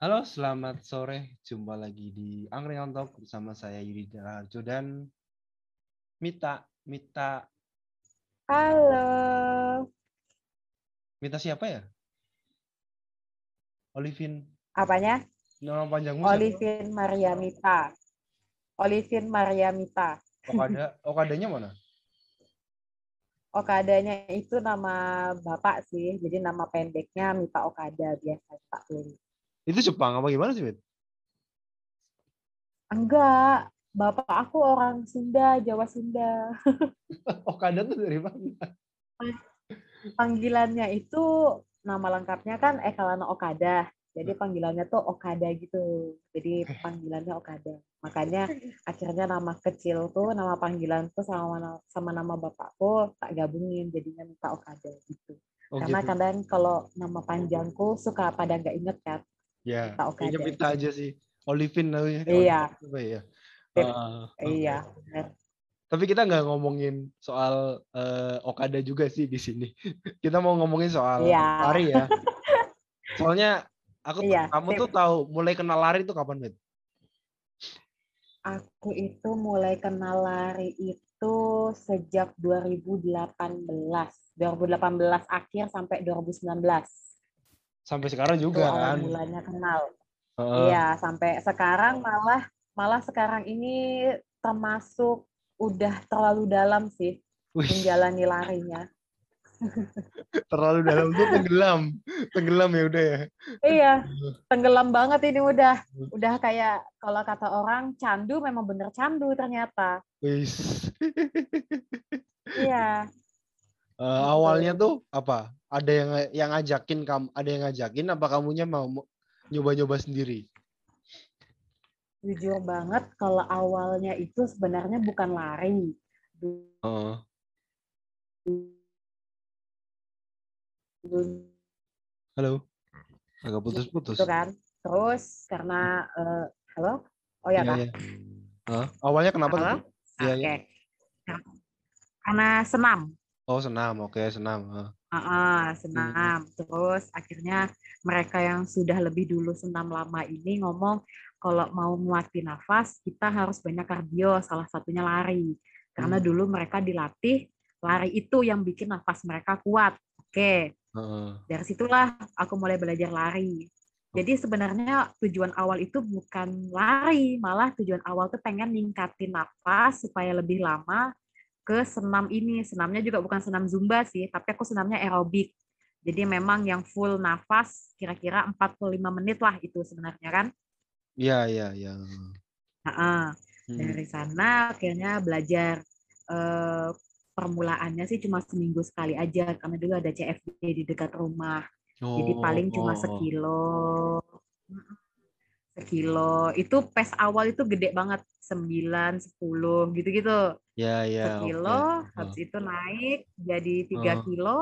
Halo, selamat sore. Jumpa lagi di Angkringan Talk bersama saya Yudi Darjo dan Mita. Mita, Halo. Mita siapa ya? Olivin. Apanya? Nama panjangmu siapa? Olivin Mariamita. Olivin Mariamita. Okada, Okadanya mana? Okadanya itu nama bapak sih. Jadi nama pendeknya Mita Okada biasa Pak Lin. Itu Jepang apa gimana sih, Mit? Enggak. Bapak aku orang Sunda, Jawa Sunda. Okada tuh dari mana? Panggilannya itu nama lengkapnya kan Ekalana Okada. Jadi panggilannya tuh Okada gitu. Jadi panggilannya Okada. Makanya akhirnya nama kecil tuh, nama panggilan tuh sama sama nama bapakku tak gabungin jadinya Mita Okada gitu. Oh, Karena gitu. kadang kalau nama panjangku suka pada nggak inget kan. Ya, Mita Okada. kayaknya Mita aja sih. Olivin namanya. Iya. Ya? Fit. Ah, Iya. Tapi kita nggak ngomongin soal eh, Okada juga sih di sini. Kita mau ngomongin soal Iya. lari ya. Soalnya aku tuh- Iya, kamu sip. tuh tahu mulai kenal lari itu kapan, Mit? Aku itu mulai kenal lari itu sejak 2018. 2018 akhir sampai 2019. Sampai sekarang Itu juga awal kan. mulanya kenal. Iya, sampai sekarang malah malah sekarang ini termasuk udah terlalu dalam sih Wih, menjalani larinya. terlalu dalam tuh tenggelam. Tenggelam ya udah ya. Iya, tenggelam banget ini udah. Udah kayak kalau kata orang candu memang bener candu ternyata. Wis. Iya. Eh, awalnya tuh apa? Ada yang yang ngajakin kamu, ada yang ngajakin apa kamunya mau nyoba-nyoba sendiri? Jujur banget kalau awalnya itu sebenarnya bukan lari. Dulu Halo. Agak putus-putus. gitu kan. Terus karena eh, halo? Oh ya, Iya, Kak. iya. Hah? Awalnya kenapa Halo? tuh? Iya, Oke. iya. Karena senam. Oh, senam. Oke, senam. Ah, senam. Terus akhirnya mereka yang sudah lebih dulu senam lama ini ngomong kalau mau melatih nafas kita harus banyak kardio, salah satunya lari. Karena Hmm. dulu mereka dilatih lari itu yang bikin nafas mereka kuat. Oke, Heeh. dari situlah aku mulai belajar lari. Jadi sebenarnya tujuan awal itu bukan lari, malah tujuan awal tuh pengen ningkatin nafas supaya lebih lama ke senam ini. Senamnya juga bukan senam zumba sih, tapi aku senamnya aerobik. Jadi memang yang full nafas kira-kira 45 menit lah itu sebenarnya kan. Iya, iya, iya. Nah, Hmm. dari sana akhirnya belajar eh, permulaannya sih cuma seminggu sekali aja karena dulu ada CFD di dekat rumah. Jadi paling cuma Oh. sekilo. Sekilo. Itu pes awal itu gede banget. 9, 10 gitu-gitu. Ya, ya. oke. Sekilo, habis itu naik jadi 3 Oh. kilo.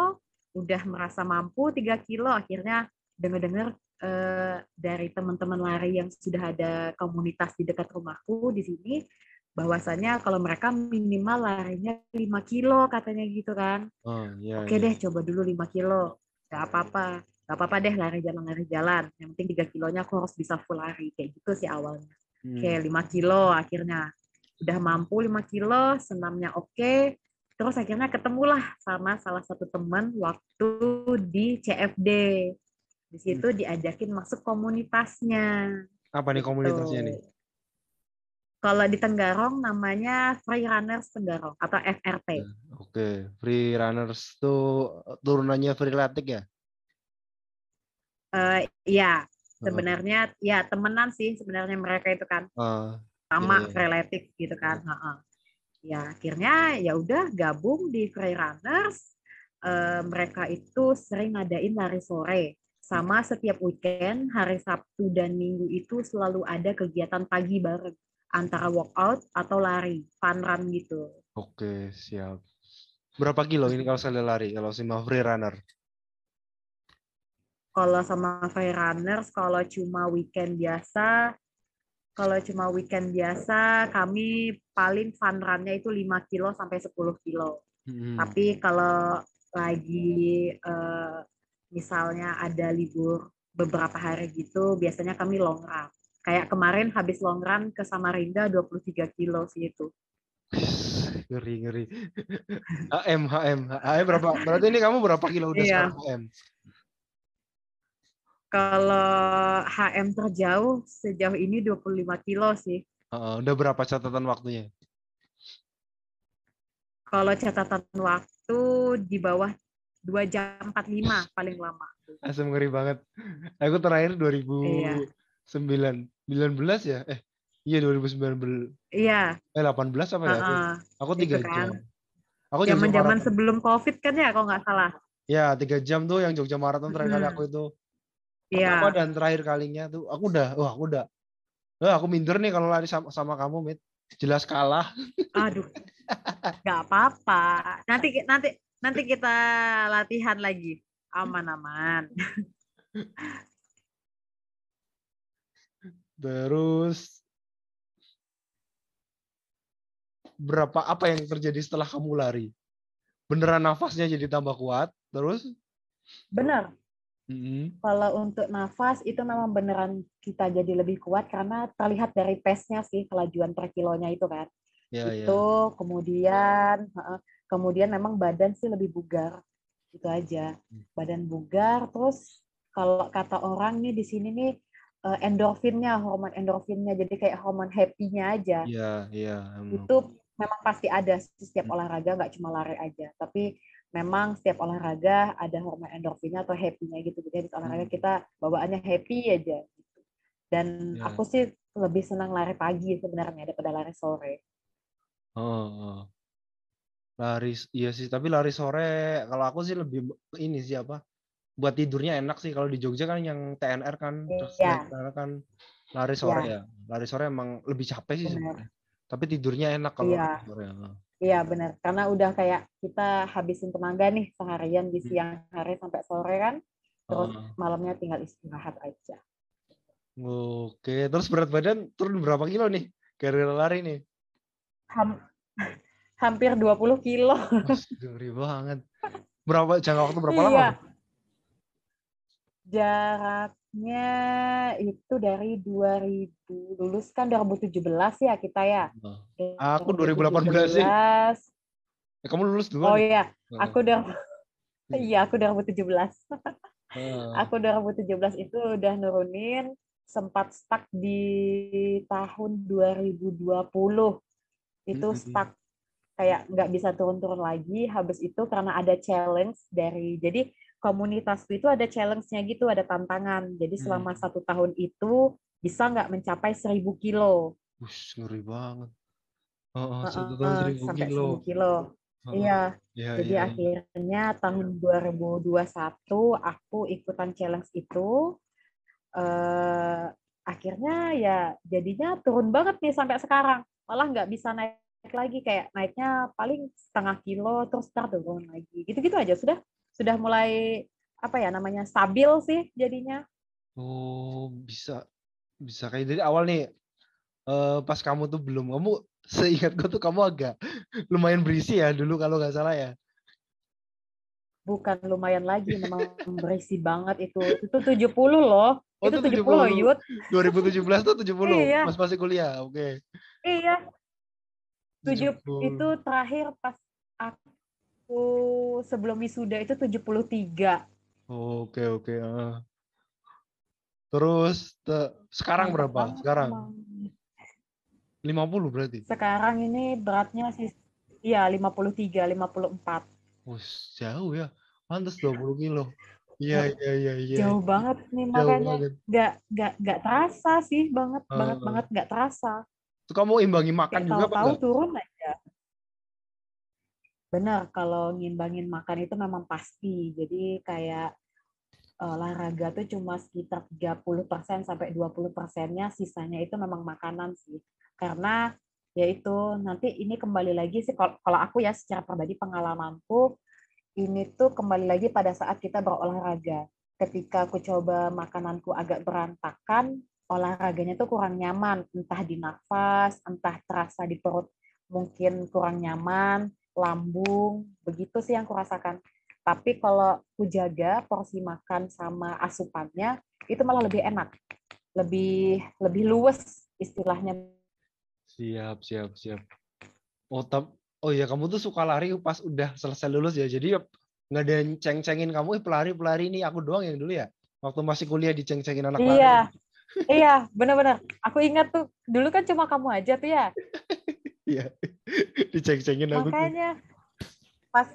Udah merasa mampu 3 kilo. Akhirnya dengar-dengar eh, dari teman-teman lari yang sudah ada komunitas di dekat rumahku di sini bahwasanya kalau mereka minimal larinya 5 kilo katanya gitu kan. Oh, iya, Oke iya. deh, coba dulu 5 kilo. Gak apa-apa. Gak apa-apa deh lari jalan lari jalan. Yang penting 3 kilonya aku harus bisa full lari. Kayak gitu sih awalnya. Hmm. Oke, 5 kilo akhirnya. Udah mampu 5 kilo, senamnya oke. Terus akhirnya ketemulah sama salah satu teman waktu di CFD. Di situ diajakin masuk komunitasnya. Apa nih komunitasnya nih? Tuh. Kalau di Tenggarong namanya Free Runners Tenggarong atau FRT. Oke, free runners tuh turunannya free latik ya? Iya, Heeh. sebenarnya ya temenan sih sebenarnya mereka itu kan Ah, sama iya. relatif gitu kan. Heeh. Ya akhirnya ya udah gabung di Free Runners. Eh, mereka itu sering ngadain lari sore Sama setiap weekend, hari Sabtu dan Minggu itu selalu ada kegiatan pagi bareng antara workout atau lari, fun run gitu. Oke, siap. Berapa kilo ini kalau saya lari, kalau sama free runner? Kalau sama free runners, kalau cuma weekend biasa, kalau cuma weekend biasa, kami paling fun run-nya itu 5 kilo sampai 10 kilo. Hmm. Tapi kalau lagi eh, misalnya ada libur beberapa hari gitu, biasanya kami long run. Kayak kemarin habis long run ke Samarinda 23 kilo sih itu. ngeri ngeri. HM HM HM berapa? Berarti ini kamu berapa kilo udah Iya. sekarang HM? Kalau HM terjauh sejauh ini 25 kilo sih. Heeh, udah berapa catatan waktunya? Kalau catatan waktu di bawah 2 jam 45 paling lama. Asam ngeri banget. Aku terakhir 2009 Iya. 19 ya? Eh, iya 2019. Iya, Eh 18 apa ya? Aku, heeh. aku itu tiga kan. jam. Aku Zaman-zaman sebelum Covid kan ya kalau nggak salah. Ya, tiga jam tuh yang Jogja Marathon terakhir kali Hmm. aku itu. Iya. Pertama dan terakhir kalinya tuh aku udah, wah aku udah. Wah, aku minder nih kalau lari sama, sama kamu, Mit. Jelas kalah. Aduh, nggak apa-apa. Nanti nanti nanti kita latihan lagi. Aman-aman. Terus berapa apa yang terjadi setelah kamu lari? Beneran nafasnya jadi tambah kuat, terus? Benar. Mm-mm. Kalau untuk nafas itu memang beneran kita jadi lebih kuat karena terlihat dari pace-nya sih kelajuan per kilonya itu kan. Ya, ya. itu kemudian heeh, kemudian memang badan sih lebih bugar. Itu aja. Hmm. Badan bugar terus kalau kata orang nih di sini nih eh, endorfinnya, hormon endorfinnya jadi kayak hormon happy-nya aja. Iya, iya. itu memang pasti ada setiap Hmm. olahraga nggak cuma lari aja tapi memang setiap olahraga ada hormon endorfinnya atau happy-nya gitu jadi habis olahraga Hmm. kita bawaannya happy aja gitu. dan Ya. aku sih lebih senang lari pagi sebenarnya daripada lari sore Oh, oh. Lari, iya sih. Tapi lari sore, kalau aku sih lebih ini sih apa? Buat tidurnya enak sih. Kalau di Jogja kan yang TNR kan, terus Iya. naik TNR kan lari sore ya. Lari sore emang lebih capek sih Benar. sebenarnya. Tapi tidurnya enak kalau Iya. lari sore. Ya. iya benar karena udah kayak kita habisin tenaga nih seharian di Hmm. siang hari sampai sore kan terus malamnya tinggal istirahat aja Oke, terus berat badan turun berapa kilo nih? Gara-gara lari nih. Ham- hampir 20 kilo Astaga, banget. Berapa jangka waktu berapa lama? Iya. Jaraknya itu dari 2000 lulus kan 2017 ya kita ya. Oh. Aku 2018 sih. 2017. Eh, kamu lulus duluan Oh nih? iya, Heeh. aku udah Iya, aku 2017. Heeh. Aku 2017 itu udah nurunin sempat stuck di tahun 2020. Itu Mm-mm. stuck kayak nggak bisa turun-turun lagi. Habis itu karena ada challenge dari jadi komunitasku itu ada challenge-nya gitu, ada tantangan. Jadi selama Hmm. satu tahun itu bisa nggak mencapai 1000 kilo. Wush, ngeri banget. Oh, satu Heeh, tahun seribu sampai kilo. 1000 kilo. Heeh. Iya, Iya, jadi iya. akhirnya tahun 2021 aku ikutan challenge itu. eh akhirnya ya jadinya turun banget nih sampai sekarang. Malah nggak bisa naik lagi kayak naiknya paling setengah kilo terus ntar turun lagi. Gitu-gitu aja sudah sudah mulai apa ya namanya stabil sih jadinya. Oh, bisa bisa kayak dari awal nih. eh pas kamu tuh belum kamu seingatku tuh kamu agak lumayan berisi ya dulu kalau nggak salah ya. Bukan lumayan lagi, memang berisi banget itu. Itu 70 loh. Oh, itu itu 70 loh, 70. Yud. 2017 tuh 70. Iya. Pas masih kuliah. Oke. Iya, tujuh 70. itu terakhir pas aku sebelum wisuda itu 73. Oke, oke. ah. Terus te- sekarang Mantap berapa? banget Sekarang emang. 50 berarti. Sekarang ini beratnya sih iya 53, 54. Wah, jauh ya. Pantes 20 kilo. Iya, iya, iya, iya. Jauh banget nih Jauh makanya banget. nggak nggak nggak terasa sih banget banget Ah. banget nggak terasa. Kamu imbangi makan Kayak juga tahu-tahu enggak? turun aja. Benar, kalau ngimbangin makan itu memang pasti. Jadi kayak olahraga tuh cuma sekitar 30% sampai 20 persennya sisanya itu memang makanan sih. Karena yaitu nanti ini kembali lagi sih kalau aku ya secara pribadi pengalamanku ini tuh kembali lagi pada saat kita berolahraga. Ketika aku coba makananku agak berantakan olahraganya tuh kurang nyaman. Entah di nafas entah terasa di perut mungkin kurang nyaman lambung begitu sih yang kurasakan tapi kalau aku jaga porsi makan sama asupannya, itu malah lebih enak. Lebih lebih luwes istilahnya. Siap, siap, siap. Oh, tap, oh ya kamu tuh suka lari pas udah selesai lulus ya. Jadi nggak ada yang ceng-cengin kamu, eh, pelari pelari ini aku doang yang dulu ya. Waktu masih kuliah diceng-cengin anak iya. lari. Iya, iya, benar-benar. Aku ingat tuh dulu kan cuma kamu aja tuh ya. Iya, diceng-cengin aku. Makanya pas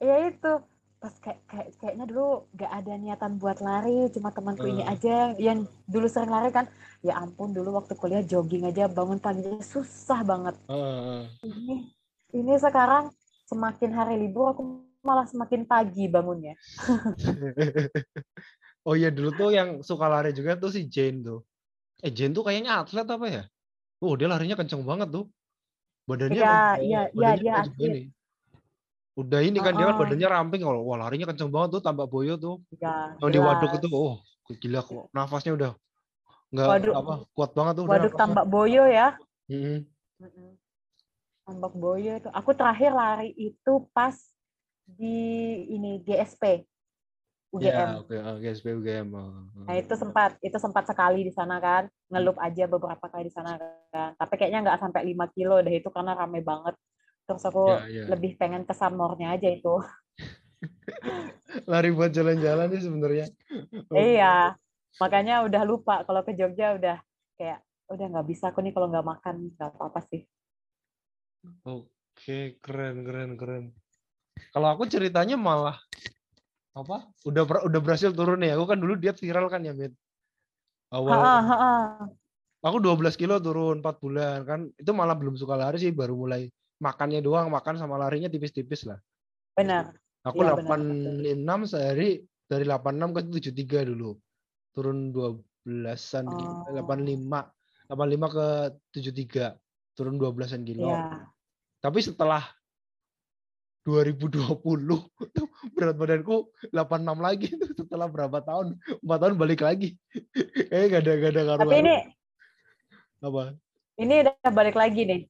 ya itu pas kayak, kayak kayaknya dulu gak ada niatan buat lari cuma temanku uh. ini aja yang dulu sering lari kan ya ampun dulu waktu kuliah jogging aja bangun pagi susah banget uh. ini ini sekarang semakin hari libur aku malah semakin pagi bangunnya oh iya dulu tuh yang suka lari juga tuh si Jane tuh eh Jane tuh kayaknya atlet apa ya oh dia larinya kenceng banget tuh badannya iya iya iya dia atlet Udah ini kan dia kan badannya ramping kalau wah larinya kenceng banget tuh tambak boyo tuh. Ya, yang di waduk itu oh gila kok nafasnya udah nggak waduk, apa kuat banget tuh. Waduk tambak boyo ya. Mm -hmm. Tambak boyo itu. Aku terakhir lari itu pas di ini GSP. UGM. Ya, oke, okay. GSP UGM. Nah, itu sempat itu sempat sekali di sana kan, ngelup aja beberapa kali di sana kan. Tapi kayaknya nggak sampai 5 kilo deh itu karena rame banget terus aku ya, ya. lebih pengen ke Sunmore-nya aja itu lari buat jalan-jalan sih sebenarnya iya makanya udah lupa kalau ke Jogja udah kayak udah nggak bisa aku nih kalau nggak makan nggak apa-apa sih oke keren keren keren kalau aku ceritanya malah apa udah udah berhasil turun nih aku kan dulu dia viral kan ya Mit awal ha, ha, ha. aku 12 kilo turun 4 bulan kan itu malah belum suka lari sih baru mulai makannya doang, makan sama larinya tipis-tipis lah. Benar. Aku ya, 86 benar, sehari dari 86 ke 73 dulu. Turun 12-an, oh. 85. 85 ke 73. Turun 12-an kilo. Ya. Tapi setelah 2020 tuh berat badanku 86 lagi tuh setelah berapa tahun? 4 tahun balik lagi. Eh gak ada gak ada karuan. Tapi ini apa? Ini udah balik lagi nih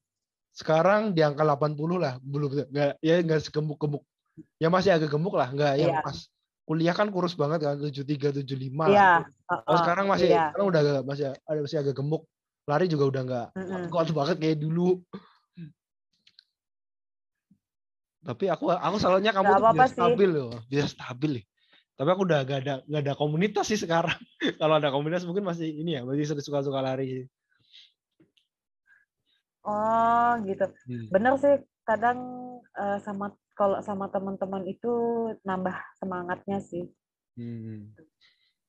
sekarang di angka 80 lah belum nggak ya nggak segemuk-gemuk ya masih agak gemuk lah nggak yang yeah. pas kuliah kan kurus banget kan 73 75 lah. Yeah. Uh, oh, sekarang masih yeah. sekarang udah agak, masih ada masih agak gemuk. Lari juga udah nggak mm -hmm. kuat banget kayak dulu. Tapi aku aku salahnya kamu tuh biar stabil loh, biar stabil nih. Tapi aku udah gak ada gak ada komunitas sih sekarang. Kalau ada komunitas mungkin masih ini ya, masih suka-suka lari. Oh gitu. Hmm. Bener sih kadang uh, sama kalau sama teman-teman itu nambah semangatnya sih. Hmm.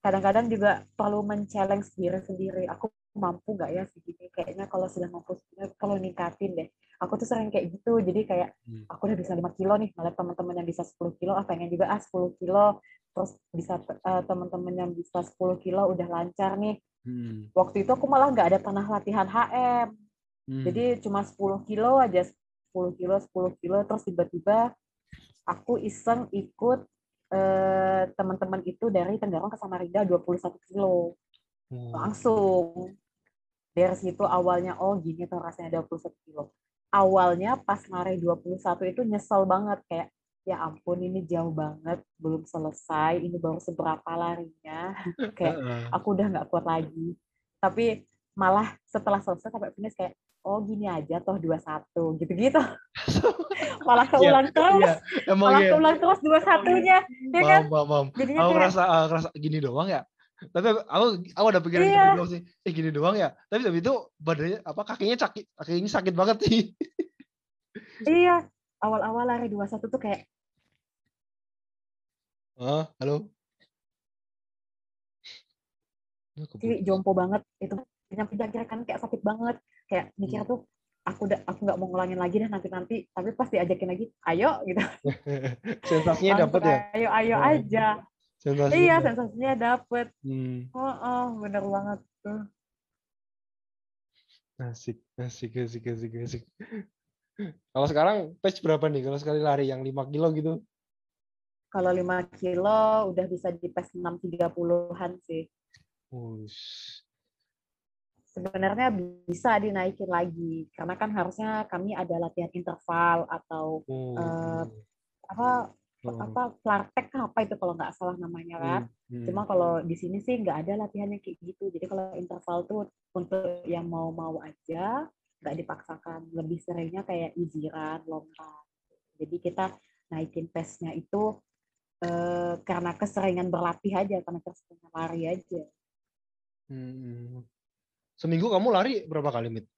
Kadang-kadang juga perlu men-challenge diri sendiri. Aku mampu nggak ya segini? Kayaknya kalau sudah mampu kalau ningkatin deh. Aku tuh sering kayak gitu. Jadi kayak hmm. aku udah bisa 5 kilo nih, malah teman-teman yang bisa 10 kilo, ah pengen juga ah 10 kilo. Terus bisa uh, teman-teman yang bisa 10 kilo udah lancar nih. Hmm. Waktu itu aku malah nggak ada tanah latihan HM Hmm. Jadi cuma 10 kilo aja, 10 kilo, 10 kilo, terus tiba-tiba aku iseng ikut eh, teman-teman itu dari Tenggarong ke Samarinda 21 kilo. Hmm. Langsung. Dari situ awalnya, oh gini tuh rasanya 21 kilo. Awalnya pas lari 21 itu nyesel banget, kayak ya ampun ini jauh banget, belum selesai, ini baru seberapa larinya. kayak aku udah nggak kuat lagi. Tapi malah setelah selesai sampai finish kayak oh gini aja toh dua satu gitu-gitu malah iya, keulang yeah, terus yeah. Emang malah yeah. keulang terus dua satunya ya kan. Jadinya aku kayak, rasa uh, rasa gini doang ya tapi aku aku ada pikiran iya. gitu sih. Eh gini doang ya. Tapi tapi itu badannya apa kakinya sakit kakinya sakit banget sih. Iya awal-awal lari dua satu tuh kayak oh halo? Jadi jompo banget. Itu pinjam-pinjam kan kayak sakit banget. Kayak mikir hmm. tuh aku udah aku nggak mau ngulangin lagi deh nanti nanti tapi pas diajakin lagi ayo gitu. Sensasinya dapet ya? Ayo ayo oh. aja Sensasinya iya dapet. sensasinya dapet Hmm, oh, oh bener banget tuh asik, asik, asik, asik, asik. Kalau sekarang pace berapa nih? Kalau sekali lari yang 5 kilo gitu? kalau 5 kilo udah bisa di pas 630-an sih Wush. sebenarnya bisa dinaikin lagi karena kan harusnya kami ada latihan interval atau Oh. Eh, apa. Apa Clartek apa itu kalau nggak salah namanya kan Hmm, cuma kalau di sini sih nggak ada latihannya kayak gitu. Jadi kalau interval tuh untuk yang mau-mau aja nggak dipaksakan. Lebih seringnya kayak run long run jadi kita naikin pace-nya itu eh, karena keseringan berlatih aja karena keseringan lari aja. Hmm, hmm. Seminggu kamu lari berapa kali, Mit?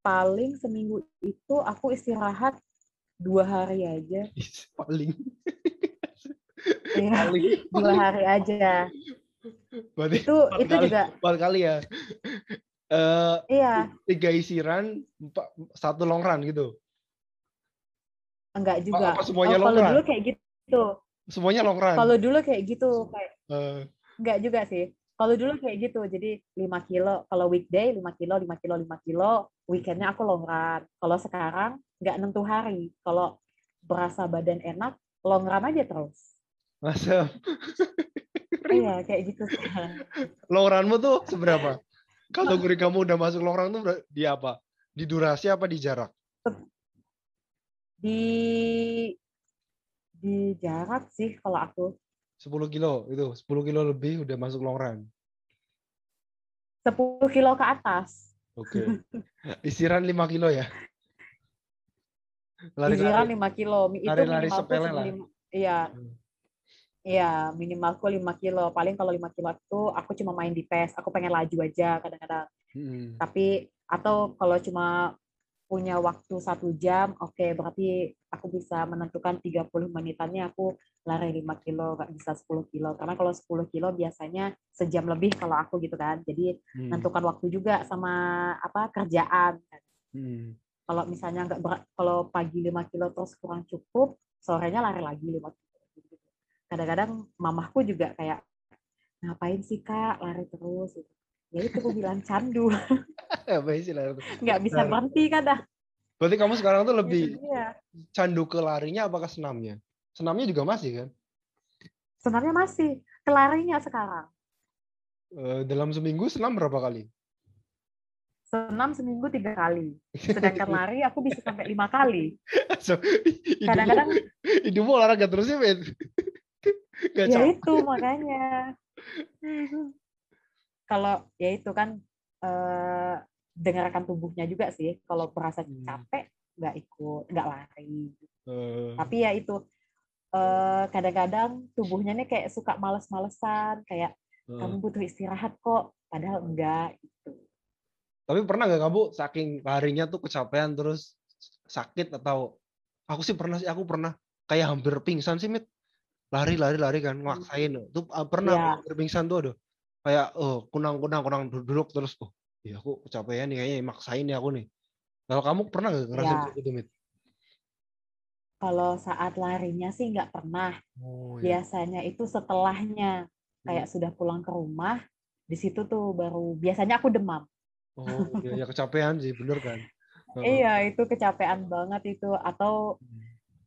paling seminggu itu aku istirahat dua hari aja Paling. Iya, Paling. dua hari aja Berarti itu itu kali, juga empat kali ya. Eh, iya tiga isi run, empat- satu long run gitu. enggak juga apa semuanya Oh, kalau long run? dulu kayak gitu Semuanya long run. kalau dulu kayak gitu kayak Eh, enggak juga sih kalau dulu kayak gitu jadi 5 kilo kalau weekday 5 kilo 5 kilo 5 kilo weekendnya aku long run kalau sekarang nggak nentu hari kalau berasa badan enak long run aja terus masa iya kayak gitu long runmu tuh seberapa? Kategori kamu udah masuk long run tuh di apa? Di durasi apa di jarak? di di jarak sih kalau aku 10 kilo itu, 10 kilo lebih udah masuk long run. 10 kilo ke atas Oke. Isi run 5 kilo ya. Lari 5 kilo. Itu minimalku sepele lah. lima- Iya. Hmm. Iya, minimalku 5 kilo. Paling kalau 5 kilo itu aku cuma main di PES. Aku pengen laju aja kadang-kadang. Hmm. Tapi atau kalau cuma punya waktu satu jam, oke berarti aku bisa menentukan 30 menitannya aku lari 5 kilo, nggak bisa 10 kilo. Karena kalau 10 kilo biasanya sejam lebih kalau aku gitu kan. Jadi Hmm. menentukan waktu juga sama apa kerjaan. Hmm. Kalau misalnya nggak berat, kalau pagi 5 kilo terus kurang cukup, sorenya lari lagi 5 kilo. Kadang-kadang mamahku juga kayak, ngapain sih kak lari terus? Gitu. Ya itu aku bilang candu, nggak bisa Benar. berhenti kan dah. Berarti kamu sekarang tuh lebih Iya. candu ke larinya apa ke senamnya? Senamnya juga masih kan? Sebenarnya masih, kelarinya sekarang. Eh, dalam seminggu senam berapa kali? Senam seminggu tiga kali. Sedangkan lari aku bisa sampai lima kali. So, Kadang-kadang hidupmu olahraga terus ya, Ben? Gak ya capek. itu makanya. Kalau ya itu kan eh, dengarkan tubuhnya juga sih. Kalau berasa Hmm. capek nggak ikut, nggak lari. Eh, Tapi ya itu eh, kadang-kadang tubuhnya nih kayak suka males-malesan, kayak eh. kamu butuh istirahat kok, padahal enggak. Tapi pernah nggak kamu saking larinya tuh kecapean terus sakit atau aku sih pernah sih aku pernah. Kayak hampir pingsan sih mit. Lari lari lari kan maksain tuh ah, pernah Iya. hampir pingsan tuh aduh. Kayak oh kunang kunang kunang duduk terus oh ya aku kecapean nih kayaknya maksain nih aku nih. Kalau kamu pernah nggak ngerasain Iya. kayak gitu mit? Kalau saat larinya sih nggak pernah. oh ya Biasanya itu setelahnya, kayak sudah pulang ke rumah, di situ tuh baru biasanya aku demam. Oh ya, ya kecapean sih bener kan. Iya, itu kecapean banget itu. Atau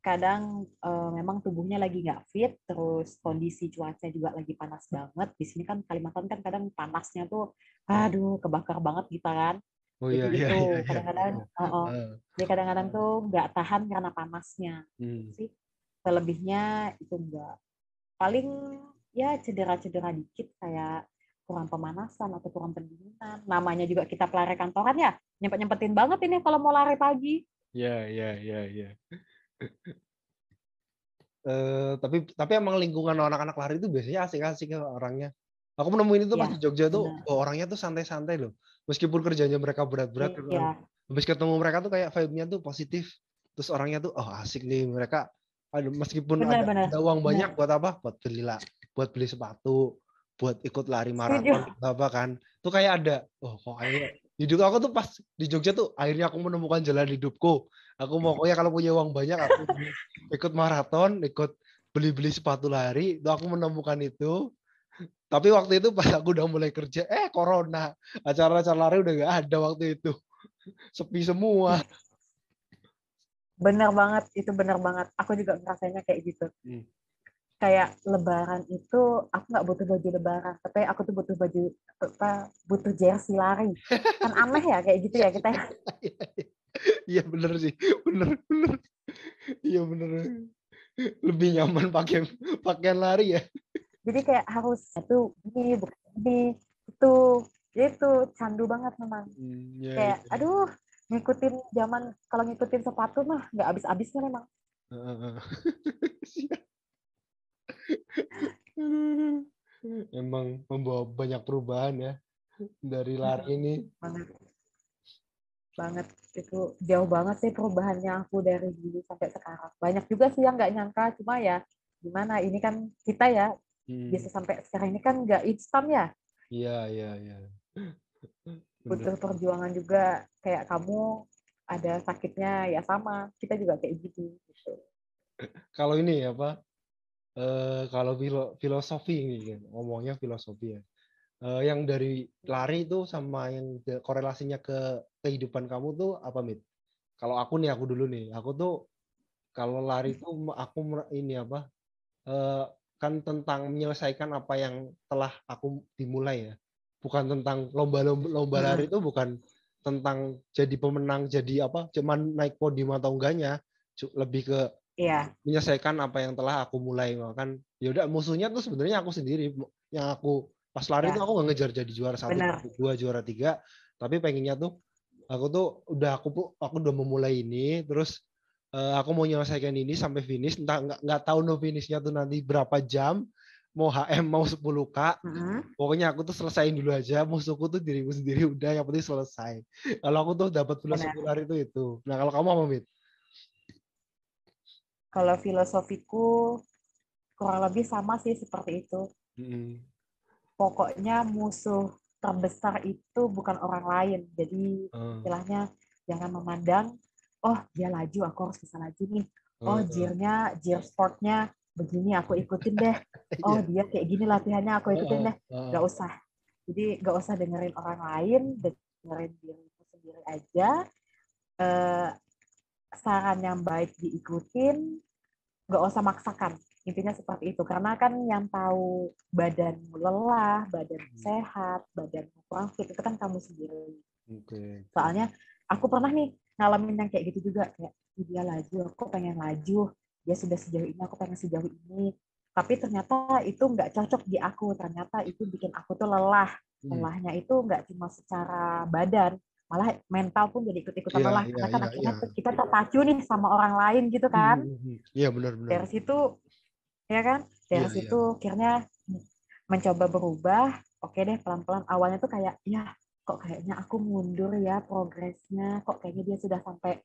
kadang eh, memang tubuhnya lagi nggak fit, terus kondisi cuaca juga lagi panas banget. Di sini kan Kalimantan kan kadang panasnya tuh, aduh, kebakar banget gitu kan. oh iya Jadi iya iya iya. kadang-kadang, oh, oh. Heeh. Jadi kadang-kadang tuh nggak tahan karena panasnya. Hmm. Sih, selebihnya itu enggak. Paling ya cedera-cedera dikit kayak kurang pemanasan atau kurang pendinginan. Namanya juga kita pelari kantoran ya, nyempet-nyempetin banget ini kalau mau lari pagi. Ya, ya, ya, ya. Eh, tapi tapi emang lingkungan anak-anak lari itu biasanya asik-asik ya orangnya. Aku nemuin itu pas Iya, di Jogja tuh, oh, orangnya tuh santai-santai loh. Meskipun kerjanya mereka berat-berat. Iya, habis ketemu mereka tuh kayak vibe-nya tuh positif. Terus orangnya tuh, oh asik nih mereka. Aduh, meskipun Benar, ada, benar. ada uang Benar. banyak buat apa? Buat beli lah, buat beli sepatu, buat ikut lari maraton, apa kan? Tuh kayak ada, oh kok kayak hidup aku tuh pas di Jogja tuh akhirnya aku menemukan jalan hidupku. Aku mau pokoknya kalau punya uang banyak aku ikut maraton, ikut beli-beli sepatu lari, tuh aku menemukan itu. Tapi waktu itu pas aku udah mulai kerja, eh corona. Acara-acara lari udah gak ada waktu itu. Sepi semua. Bener banget, itu bener banget. Aku juga ngerasainnya kayak gitu. Hmm. Kayak lebaran itu, aku nggak butuh baju lebaran, tapi aku tuh butuh baju, apa, butuh jersey lari. Kan aneh ya kayak gitu ya kita. ya. Iya bener sih, bener bener. Iya bener. Lebih nyaman pakai pakaian lari ya. Jadi kayak harus itu ini, bukan ini, itu. Ya itu, candu banget memang. Hmm, ya, Kayak, iya. aduh, ngikutin zaman, kalau ngikutin sepatu mah nggak habis-habisnya memang. Emang membawa banyak perubahan ya dari lari ini. banget. Banget. Itu jauh banget sih perubahannya aku dari dulu sampai sekarang. Banyak juga sih yang nggak nyangka. Cuma ya gimana? Ini kan kita ya Hmm, bisa sampai sekarang ini kan nggak instan ya. Iya iya iya. Butuh perjuangan juga. Kayak kamu ada sakitnya ya sama. Kita juga kayak gitu gitu. Kalau ini ya apa? Eh kalau filo- filosofi ini kan, ngomongnya filosofi ya. Eh, yang dari lari itu sama yang korelasinya ke kehidupan kamu tuh apa, Mit? Kalau aku nih, aku dulu nih, aku tuh kalau lari tuh me- aku ini apa? eh, kan tentang menyelesaikan apa yang telah aku dimulai ya. Bukan tentang lomba-lomba lomba Hmm. lari itu bukan tentang jadi pemenang, jadi apa? Cuman naik podium atau enggaknya, lebih ke iya. Menyelesaikan apa yang telah aku mulai kan ya udah musuhnya tuh sebenarnya aku sendiri. Yang aku pas lari Ya. tuh aku nggak ngejar jadi juara satu juara dua juara tiga. Tapi pengennya tuh aku tuh udah aku aku udah memulai ini terus eh, aku mau menyelesaikan ini sampai finish. Entah nggak nggak tahu no finishnya tuh nanti berapa jam. Mau HM mau 10k Mm-mm. pokoknya aku tuh selesaiin dulu aja. Musuhku tuh diriku sendiri. Udah yang penting selesai. Kalau aku tuh dapat filosofi lari itu itu. Nah kalau kamu apa mit kalau filosofiku kurang lebih sama sih seperti itu. Mm-mm. pokoknya musuh terbesar itu bukan orang lain. Jadi Eh, istilahnya jangan memandang oh dia laju aku harus bisa laju nih. Oh eh, gearnya gear sportnya begini aku ikutin deh. Oh iya. dia kayak gini latihannya aku ikutin deh. nggak usah. Jadi nggak usah dengerin orang lain dengerin dirimu sendiri aja. Eh, saran yang baik diikutin nggak usah maksakan. Intinya seperti itu. Karena kan yang tahu badanmu lelah badan sehat badanmu kurang fit itu kan kamu sendiri. Oke. soalnya aku pernah nih ngalamin yang kayak gitu juga. Kayak "Ih, dia laju aku pengen laju. Dia sudah sejauh ini aku pengen sejauh ini. Tapi ternyata itu nggak cocok di aku. Ternyata itu bikin aku tuh lelah. Hmm. lelahnya itu nggak cuma secara badan malah mental pun jadi ikut-ikutan lelah iya, karena kan iya, akhirnya iya. kita terpacu nih sama orang lain gitu kan. Hmm, hmm, hmm. Iya benar benar. dari situ ya kan? Dari iya. situ akhirnya mencoba berubah. Oke deh pelan-pelan. Awalnya tuh kayak ya kok kayaknya aku mundur ya progresnya? Kok kayaknya dia sudah sampai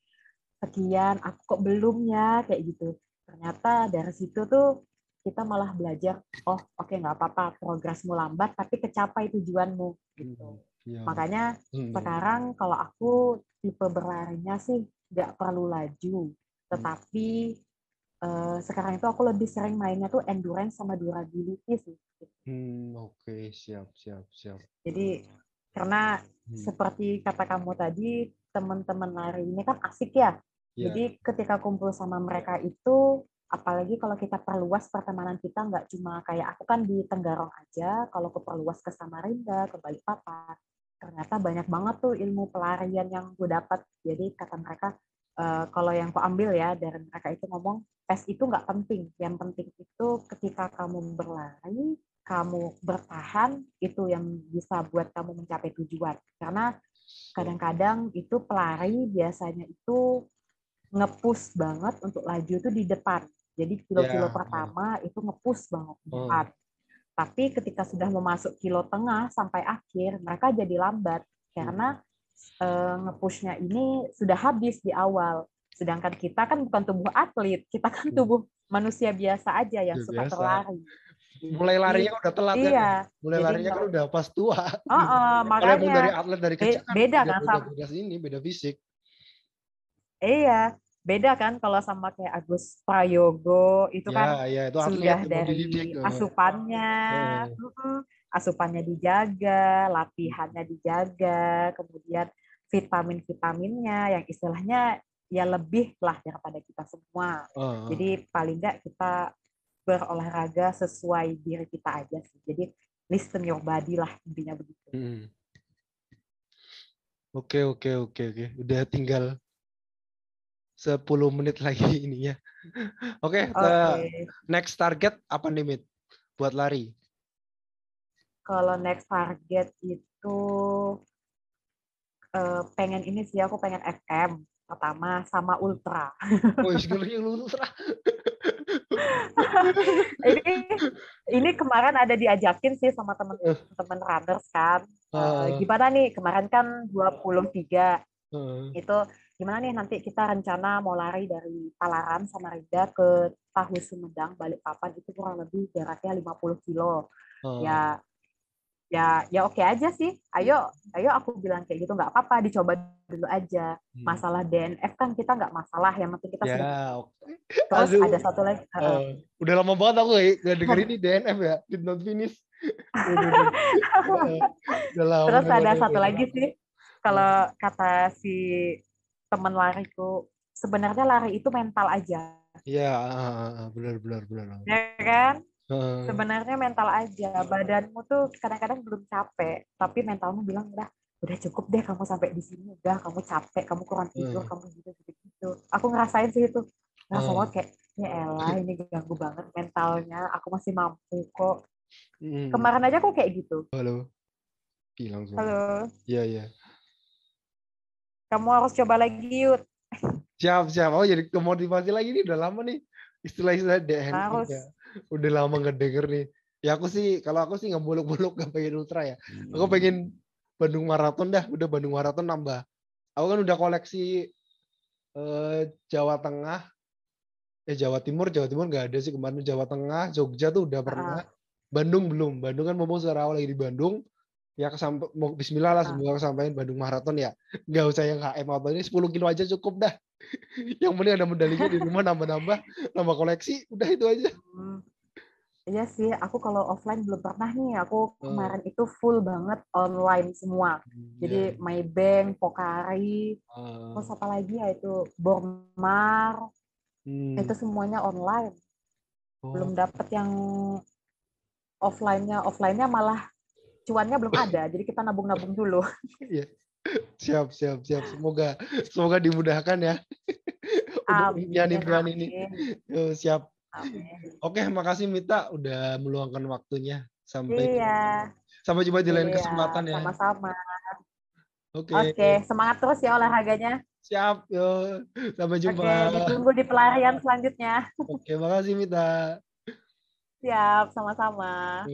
sekian? Aku kok belum ya? Kayak gitu. Ternyata dari situ tuh kita malah belajar oh oke nggak apa-apa. Progresmu lambat tapi kecapai tujuanmu. Gitu Iya. makanya Hmm. sekarang kalau aku tipe berlarinya sih nggak perlu laju, tetapi eh, sekarang itu aku lebih sering mainnya tuh endurance sama durability sih. Hmm, oke, siap, siap, siap. Jadi karena Hmm. seperti kata kamu tadi teman-teman lari ini kan asik ya. Iya. Jadi ketika kumpul sama mereka itu apalagi kalau kita perluas pertemanan kita nggak cuma kayak aku kan di Tenggarong aja, kalau aku perluas ke Samarinda, ke Balikpapan, ternyata banyak banget tuh ilmu pelarian yang gue dapat. Jadi kata mereka eh, kalau yang aku ambil ya dari mereka itu ngomong tes itu nggak penting, yang penting itu ketika kamu berlari, kamu bertahan itu yang bisa buat kamu mencapai tujuan. Karena kadang-kadang itu pelari biasanya itu ngepush banget untuk laju itu di depan. Jadi kilo-kilo Ya, pertama itu ngepush banget di Oh. depan. Tapi ketika sudah memasuk kilo tengah sampai akhir, mereka jadi lambat karena eh, ngepushnya ini sudah habis di awal. Sedangkan kita kan bukan tubuh atlet, kita kan Hmm. tubuh manusia biasa aja yang Ya, suka biasa. berlari. Mulai larinya udah telat ya. Iya, Mulai jadi larinya kan udah pas tua. oh, oh, emang dari makanya atlet dari kecil kan beda beda, kan beda, sama- beda ini, beda fisik. Iya, beda kan kalau sama kayak Agus Prayogo itu kan ya, ya, itu sudah dari dididik. asupannya, mm-mm, asupannya dijaga, latihannya dijaga, kemudian vitamin-vitaminnya yang istilahnya ya lebih lah daripada kita semua. Eh. Jadi paling nggak kita berolahraga sesuai diri kita aja sih. Jadi listen your body lah intinya begitu. Hmm. Oke, oke, oke, oke. Udah tinggal 10 menit lagi ininya. Oke, Oke, the next target apa nih, Mit? Buat lari. kalau next target itu eh, pengen ini sih aku pengen FM pertama sama ultra. Oh, ultra. ini ini kemarin ada diajakin sih sama teman-teman runners kan. Eh, Eh, gimana nih kemarin kan 23 eh, itu gimana nih nanti kita rencana mau lari dari Palaran sama Rida ke Tahu Sumedang Balikpapan itu kurang lebih jaraknya 50 kilo. eh. Ya ya ya oke aja sih. Ayo ayo aku bilang kayak gitu nggak apa-apa dicoba dulu aja. Hmm. Masalah DNF kan kita nggak masalah yang penting kita sudah Ya, oke. terus Aduh. ada satu lagi eh, Eh, udah lama banget aku nggak nggak denger ini DNF ya, did not finish. Udah, lama Terus ada satu lagi sih, kalau kata si teman lariku, sebenarnya lari itu mental aja, Iya, benar, benar, benar. ya kan? Sebenarnya mental aja. Badanmu tuh kadang-kadang belum capek, tapi mentalmu bilang udah, udah cukup deh kamu sampai di sini, udah kamu capek, kamu kurang tidur, Hmm. kamu gitu gitu gitu. Aku ngerasain sih itu, ngerasa Hmm. banget kayak ya elah ini ganggu banget mentalnya. Aku masih mampu kok. hmm. Kemarin aja aku kayak gitu. Halo. Semua. Halo, Iya, iya. Kamu harus coba lagi yuk. Siap, siap. Oh, jadi kemotivasi lagi nih udah lama nih. Istilah-istilah Harus. ya. Udah lama nggak denger nih. Ya aku sih, kalau aku sih nggak buluk-buluk nggak pengen ultra ya. Aku pengen Bandung Marathon dah. Udah Bandung Marathon nambah. Aku kan udah koleksi eh, Jawa Tengah. Eh Jawa Timur, Jawa Timur nggak ada sih kemarin. Jawa Tengah, Jogja tuh udah pernah. Bandung belum. Bandung kan mau suara awal lagi di Bandung. Ya kesampe, mau Bismillah lah Ah. semoga kesampaian Bandung Marathon ya. Nggak usah yang HM apa ini 10 kilo aja cukup dah. yang penting ada medalinya di rumah nambah-nambah, nambah koleksi, udah itu aja. Hmm. Iya sih, aku kalau offline belum pernah nih. Aku Hmm. kemarin itu full banget online semua. Jadi Maybank, Pokari, Ah, terus apa lagi ya itu Bormar, hmm. itu semuanya online. Oh, Belum dapet yang offline-nya. Offline-nya malah cuannya belum ada. Jadi kita nabung-nabung dulu. iya. Siap, siap, siap. Semoga semoga dimudahkan ya. Untuk Amin. ini. Yo, siap. amin. Oke, makasih Mita udah meluangkan waktunya. Sampai Iya. sampai jumpa di lain iya, kesempatan ya. Sama-sama. Oke. Oke, semangat terus ya olahraganya. Siap, yo. Sampai jumpa. Oke, ditunggu di pelarian selanjutnya. Oke, makasih Mita. Siap, sama-sama.